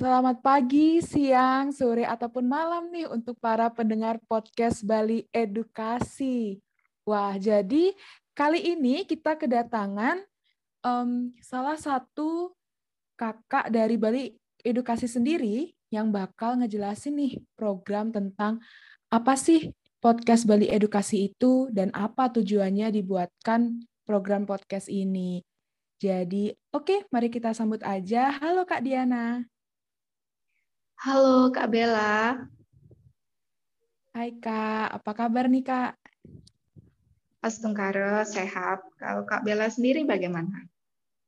Selamat pagi, siang, sore, ataupun malam nih untuk para pendengar podcast Bali Edukasi. Wah, jadi kali ini kita kedatangan um, salah satu kakak dari Bali Edukasi sendiri yang bakal ngejelasin nih program tentang apa sih podcast Bali Edukasi itu dan apa tujuannya dibuatkan program podcast ini. Jadi, oke, okay, mari kita sambut aja. Halo Kak Diana. Halo Kak Bella. Hai Kak, apa kabar nih Kak? Astungkara, sehat. Kalau Kak Bella sendiri bagaimana?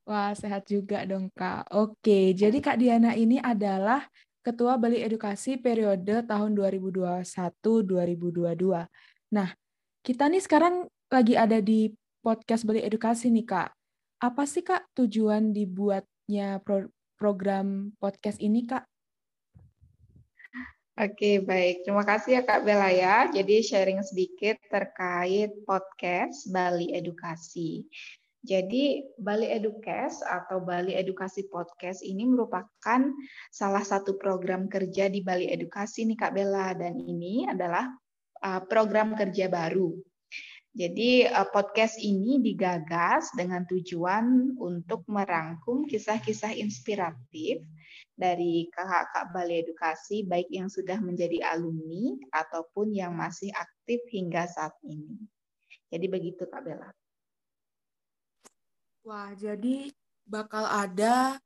Wah, sehat juga dong Kak. Oke, jadi Kak Diana ini adalah Ketua Bali Edukasi periode tahun 2021-2022. Nah, kita nih sekarang lagi ada di podcast Bali Edukasi nih Kak. Apa sih Kak tujuan dibuatnya pro program podcast ini Kak? Oke, baik. Terima kasih ya Kak Bella ya. Jadi sharing sedikit terkait podcast Bali Edukasi. Jadi Bali Edukes atau Bali Edukasi Podcast ini merupakan salah satu program kerja di Bali Edukasi nih Kak Bella dan ini adalah uh, program kerja baru. Jadi uh, podcast ini digagas dengan tujuan untuk merangkum kisah-kisah inspiratif dari kakak-kakak Balai Edukasi, baik yang sudah menjadi alumni ataupun yang masih aktif hingga saat ini. Jadi begitu Kak Bella. Wah, jadi bakal ada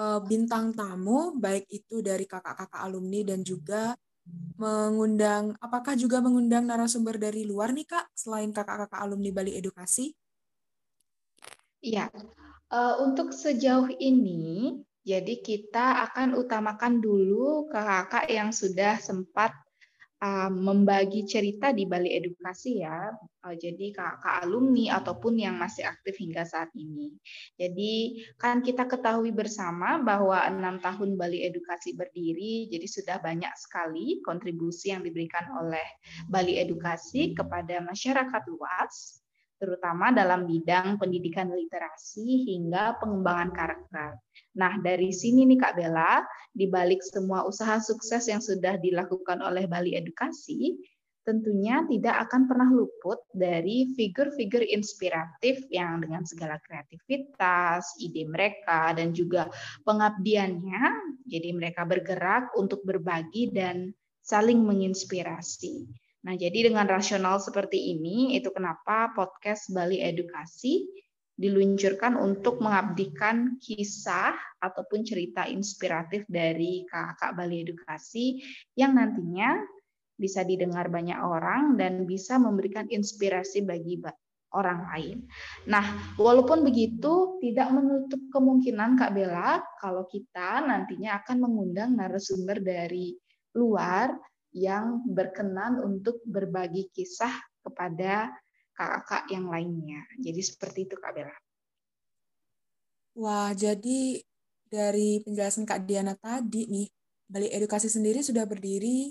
uh, bintang tamu, baik itu dari kakak-kakak alumni dan juga mengundang, apakah juga mengundang narasumber dari luar nih Kak, selain kakak-kakak alumni Bali Edukasi? Iya, uh, untuk sejauh ini jadi kita akan utamakan dulu kakak yang sudah sempat uh, membagi cerita di Bali Edukasi ya. Uh, jadi kakak alumni ataupun yang masih aktif hingga saat ini. Jadi kan kita ketahui bersama bahwa enam tahun Bali Edukasi berdiri, jadi sudah banyak sekali kontribusi yang diberikan oleh Bali Edukasi kepada masyarakat luas terutama dalam bidang pendidikan literasi hingga pengembangan karakter. Nah, dari sini nih Kak Bella, di balik semua usaha sukses yang sudah dilakukan oleh Bali Edukasi, tentunya tidak akan pernah luput dari figur-figur inspiratif yang dengan segala kreativitas, ide mereka, dan juga pengabdiannya. Jadi mereka bergerak untuk berbagi dan saling menginspirasi. Nah, jadi dengan rasional seperti ini, itu kenapa podcast Bali Edukasi diluncurkan untuk mengabdikan kisah ataupun cerita inspiratif dari kakak Bali Edukasi yang nantinya bisa didengar banyak orang dan bisa memberikan inspirasi bagi orang lain. Nah, walaupun begitu, tidak menutup kemungkinan Kak Bella kalau kita nantinya akan mengundang narasumber dari luar yang berkenan untuk berbagi kisah kepada kakak-kakak yang lainnya. Jadi seperti itu Kak Bella. Wah, jadi dari penjelasan Kak Diana tadi nih, Bali Edukasi sendiri sudah berdiri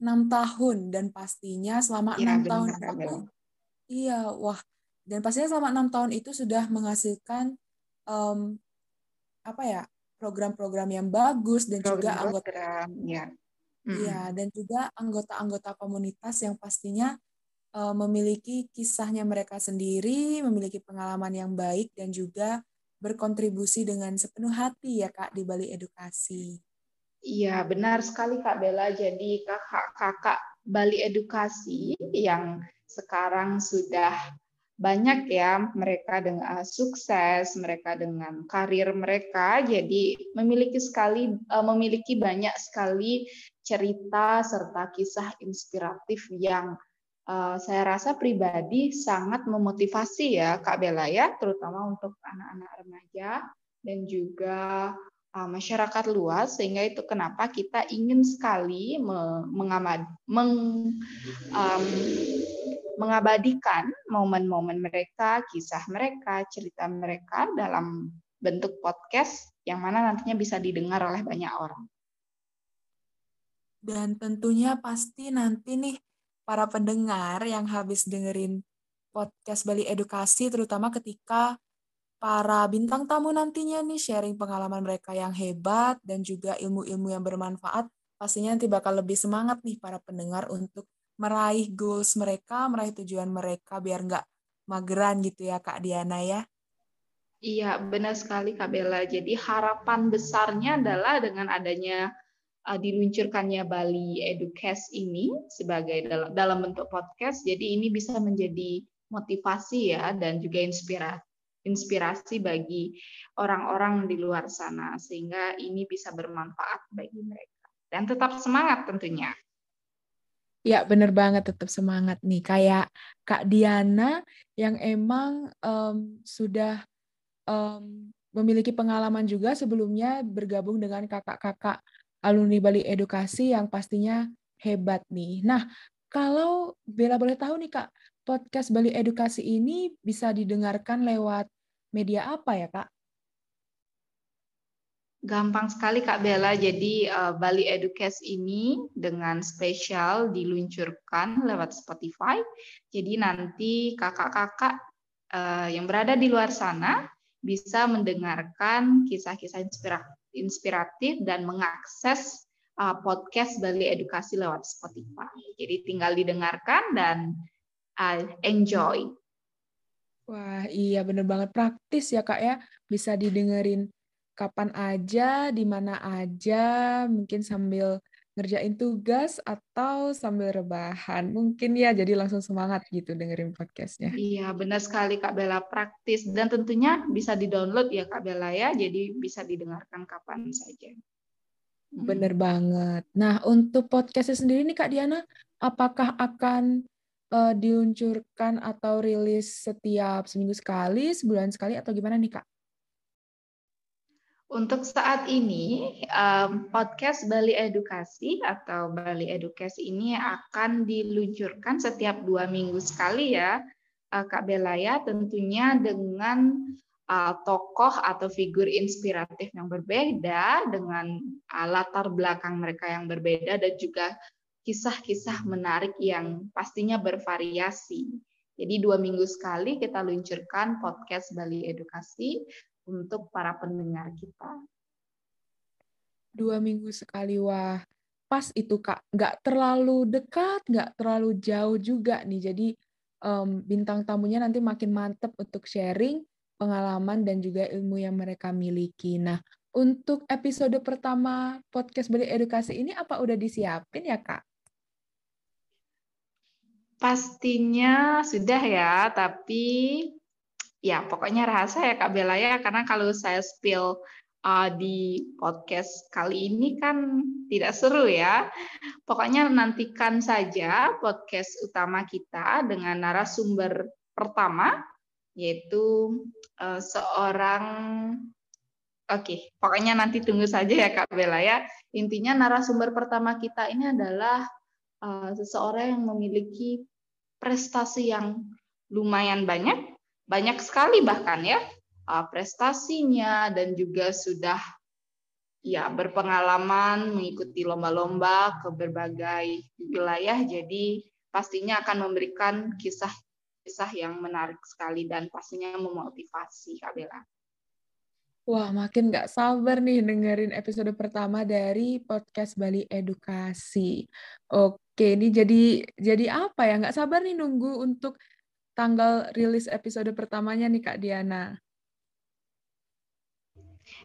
enam tahun dan pastinya selama iya, enam ya, tahun itu, iya, wah, dan pastinya selama enam tahun itu sudah menghasilkan um, apa ya program-program yang bagus dan program, juga anggota ya. Iya, dan juga anggota-anggota komunitas yang pastinya uh, memiliki kisahnya mereka sendiri, memiliki pengalaman yang baik dan juga berkontribusi dengan sepenuh hati ya Kak di Bali Edukasi. Iya, benar sekali Kak Bella. Jadi kakak-kakak Bali Edukasi yang sekarang sudah banyak ya mereka dengan sukses, mereka dengan karir mereka, jadi memiliki sekali uh, memiliki banyak sekali cerita serta kisah inspiratif yang uh, saya rasa pribadi sangat memotivasi ya Kak Bella ya, terutama untuk anak-anak remaja dan juga uh, masyarakat luas sehingga itu kenapa kita ingin sekali mengamad, meng, um, mengabadikan momen-momen mereka, kisah mereka, cerita mereka dalam bentuk podcast yang mana nantinya bisa didengar oleh banyak orang. Dan tentunya pasti nanti nih para pendengar yang habis dengerin podcast Bali Edukasi, terutama ketika para bintang tamu nantinya nih sharing pengalaman mereka yang hebat dan juga ilmu-ilmu yang bermanfaat, pastinya nanti bakal lebih semangat nih para pendengar untuk meraih goals mereka, meraih tujuan mereka biar nggak mageran gitu ya Kak Diana ya. Iya, benar sekali Kak Bella. Jadi harapan besarnya adalah dengan adanya uh, diluncurkannya Bali Educast ini sebagai dalam, bentuk podcast, jadi ini bisa menjadi motivasi ya dan juga inspirasi inspirasi bagi orang-orang di luar sana sehingga ini bisa bermanfaat bagi mereka dan tetap semangat tentunya. Ya, bener banget tetap semangat nih. Kayak Kak Diana yang emang um, sudah um, memiliki pengalaman juga sebelumnya bergabung dengan kakak-kakak alumni Bali Edukasi yang pastinya hebat nih. Nah, kalau Bella boleh tahu nih Kak, podcast Bali Edukasi ini bisa didengarkan lewat media apa ya Kak? Gampang sekali Kak Bella. Jadi uh, Bali Educast ini dengan spesial diluncurkan lewat Spotify. Jadi nanti kakak-kakak uh, yang berada di luar sana bisa mendengarkan kisah-kisah inspiratif dan mengakses uh, podcast Bali Edukasi lewat Spotify. Jadi tinggal didengarkan dan uh, enjoy. Wah, iya bener banget praktis ya Kak ya. Bisa didengerin kapan aja, di mana aja, mungkin sambil ngerjain tugas atau sambil rebahan. Mungkin ya jadi langsung semangat gitu dengerin podcastnya. Iya benar sekali Kak Bella praktis dan tentunya bisa di-download ya Kak Bella ya, jadi bisa didengarkan kapan saja. Bener banget. Nah untuk podcastnya sendiri nih Kak Diana, apakah akan uh, diluncurkan atau rilis setiap seminggu sekali, sebulan sekali atau gimana nih Kak? Untuk saat ini, podcast Bali Edukasi atau Bali Edukasi ini akan diluncurkan setiap dua minggu sekali ya, uh, Kak Belaya, tentunya dengan uh, tokoh atau figur inspiratif yang berbeda, dengan uh, latar belakang mereka yang berbeda, dan juga kisah-kisah menarik yang pastinya bervariasi. Jadi dua minggu sekali kita luncurkan podcast Bali Edukasi untuk para pendengar kita. Dua minggu sekali, wah pas itu kak, nggak terlalu dekat, nggak terlalu jauh juga nih. Jadi um, bintang tamunya nanti makin mantep untuk sharing pengalaman dan juga ilmu yang mereka miliki. Nah, untuk episode pertama podcast Beli Edukasi ini apa udah disiapin ya kak? Pastinya sudah ya, tapi ya pokoknya rahasia ya Kak Bella ya karena kalau saya spill uh, di podcast kali ini kan tidak seru ya. Pokoknya nantikan saja podcast utama kita dengan narasumber pertama yaitu uh, seorang Oke, okay, pokoknya nanti tunggu saja ya Kak Bella ya. Intinya narasumber pertama kita ini adalah uh, seseorang yang memiliki prestasi yang lumayan banyak banyak sekali bahkan ya uh, prestasinya dan juga sudah ya berpengalaman mengikuti lomba-lomba ke berbagai wilayah jadi pastinya akan memberikan kisah-kisah yang menarik sekali dan pastinya memotivasi Kak Bella. Wah, makin nggak sabar nih dengerin episode pertama dari podcast Bali Edukasi. Oke, ini jadi jadi apa ya? Nggak sabar nih nunggu untuk tanggal rilis episode pertamanya nih Kak Diana.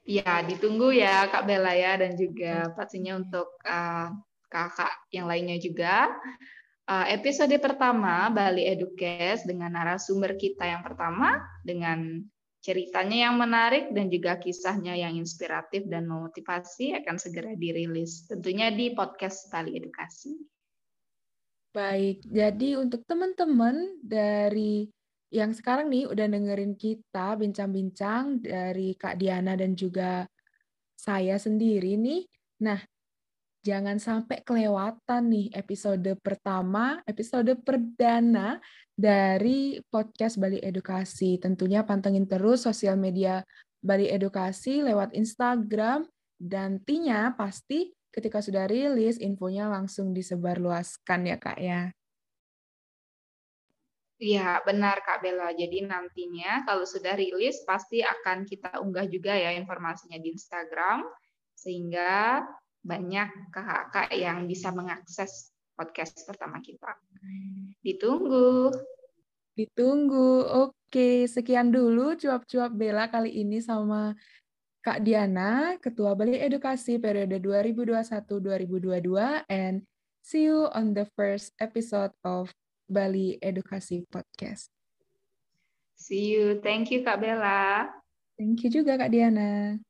Ya, ditunggu ya Kak Bella ya dan juga pastinya untuk uh, kakak yang lainnya juga. Uh, episode pertama Bali Edukes dengan narasumber kita yang pertama dengan ceritanya yang menarik dan juga kisahnya yang inspiratif dan memotivasi akan segera dirilis tentunya di podcast Bali Edukasi. Baik, jadi untuk teman-teman dari yang sekarang nih udah dengerin kita bincang-bincang dari Kak Diana dan juga saya sendiri nih. Nah, jangan sampai kelewatan nih episode pertama, episode perdana dari podcast Bali Edukasi. Tentunya pantengin terus sosial media Bali Edukasi lewat Instagram dan nantinya pasti ketika sudah rilis, infonya langsung disebarluaskan ya Kak ya. Iya, benar Kak Bella. Jadi nantinya kalau sudah rilis pasti akan kita unggah juga ya informasinya di Instagram sehingga banyak kakak-kakak yang bisa mengakses podcast pertama kita. Ditunggu. Ditunggu. Oke, sekian dulu cuap-cuap Bella kali ini sama Kak Diana, Ketua Bali Edukasi periode 2021-2022 and see you on the first episode of Bali Edukasi Podcast. See you. Thank you Kak Bella. Thank you juga Kak Diana.